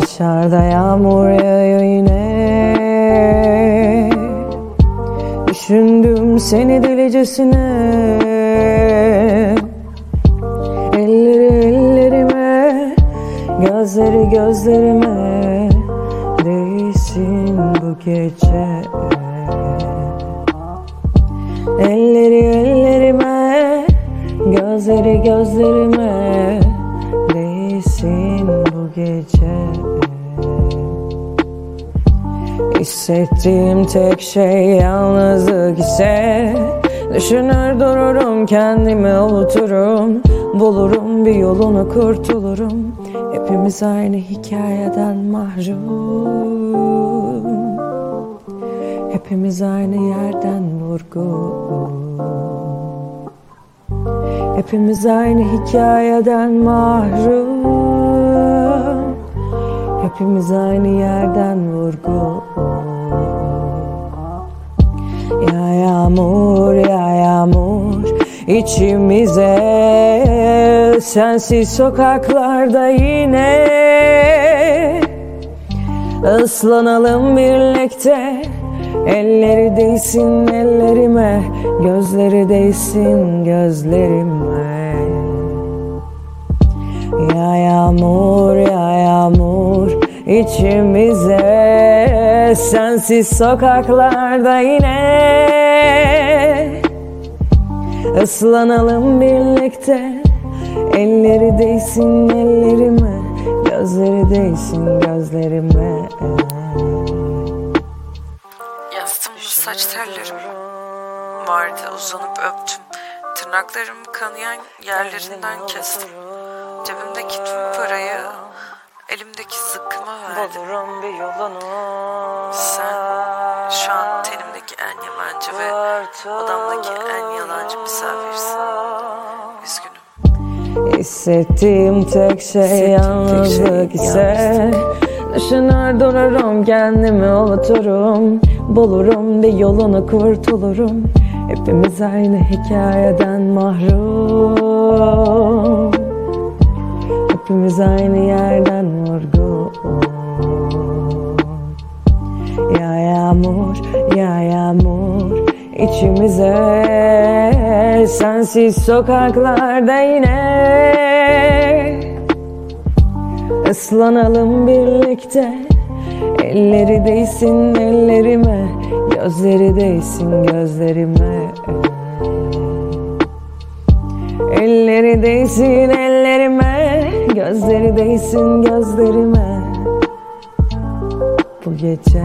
Dışarıda yağmur yağıyor yine Düşündüm seni delicesine. Elleri ellerime Gözleri gözlerime. Değsin bu gece. Elleri ellerime Gözleri gözlerime. Değsin bu gece Hissettiğim tek şey yalnızlık ise Düşünür dururum kendimi avuturum Bulurum bir yolunu kurtulurum. Hepimiz aynı hikayeden mahrum. Hepimiz aynı yerden vurgun Hepimiz aynı hikayeden mahrum Hepimiz aynı yerden vurgun Ya yağmur ya yağmur içimize Sensiz sokaklarda yine Islanalım birlikte. Elleri değsin ellerime Gözleri değsin gözlerime. Ya yağmur ya yağmur içimize Sensiz sokaklarda yine Islanalım birlikte Elleri değsin ellerime Gözleri değsin gözlerime Yastığımda saç tellerim vardı uzanıp öptüm. Tırnaklarımı kanayan yerlerinden kestim. Cebimdeki tüm parayı elimdeki zıkkıma verdim. Bulurum bir yolunu Sen şu an tenimdeki en yabancı ve odamdaki en yalancı misafirsin. Üzgünüm. Hissettiğim tek şey yalnızlık ise Düşünür dururum kendimi avuturum Bulurum bir yolunu kurtulurum Hepimiz aynı hikayeden mahrum Hepimiz aynı yerden vurgun Ya yağmur ya yağmur içimize Sensiz sokaklarda yine Islanalım birlikte. Elleri değsin ellerime Gözleri değsin gözlerime. Elleri değsin ellerime Gözleri değsin gözlerime. Bu gece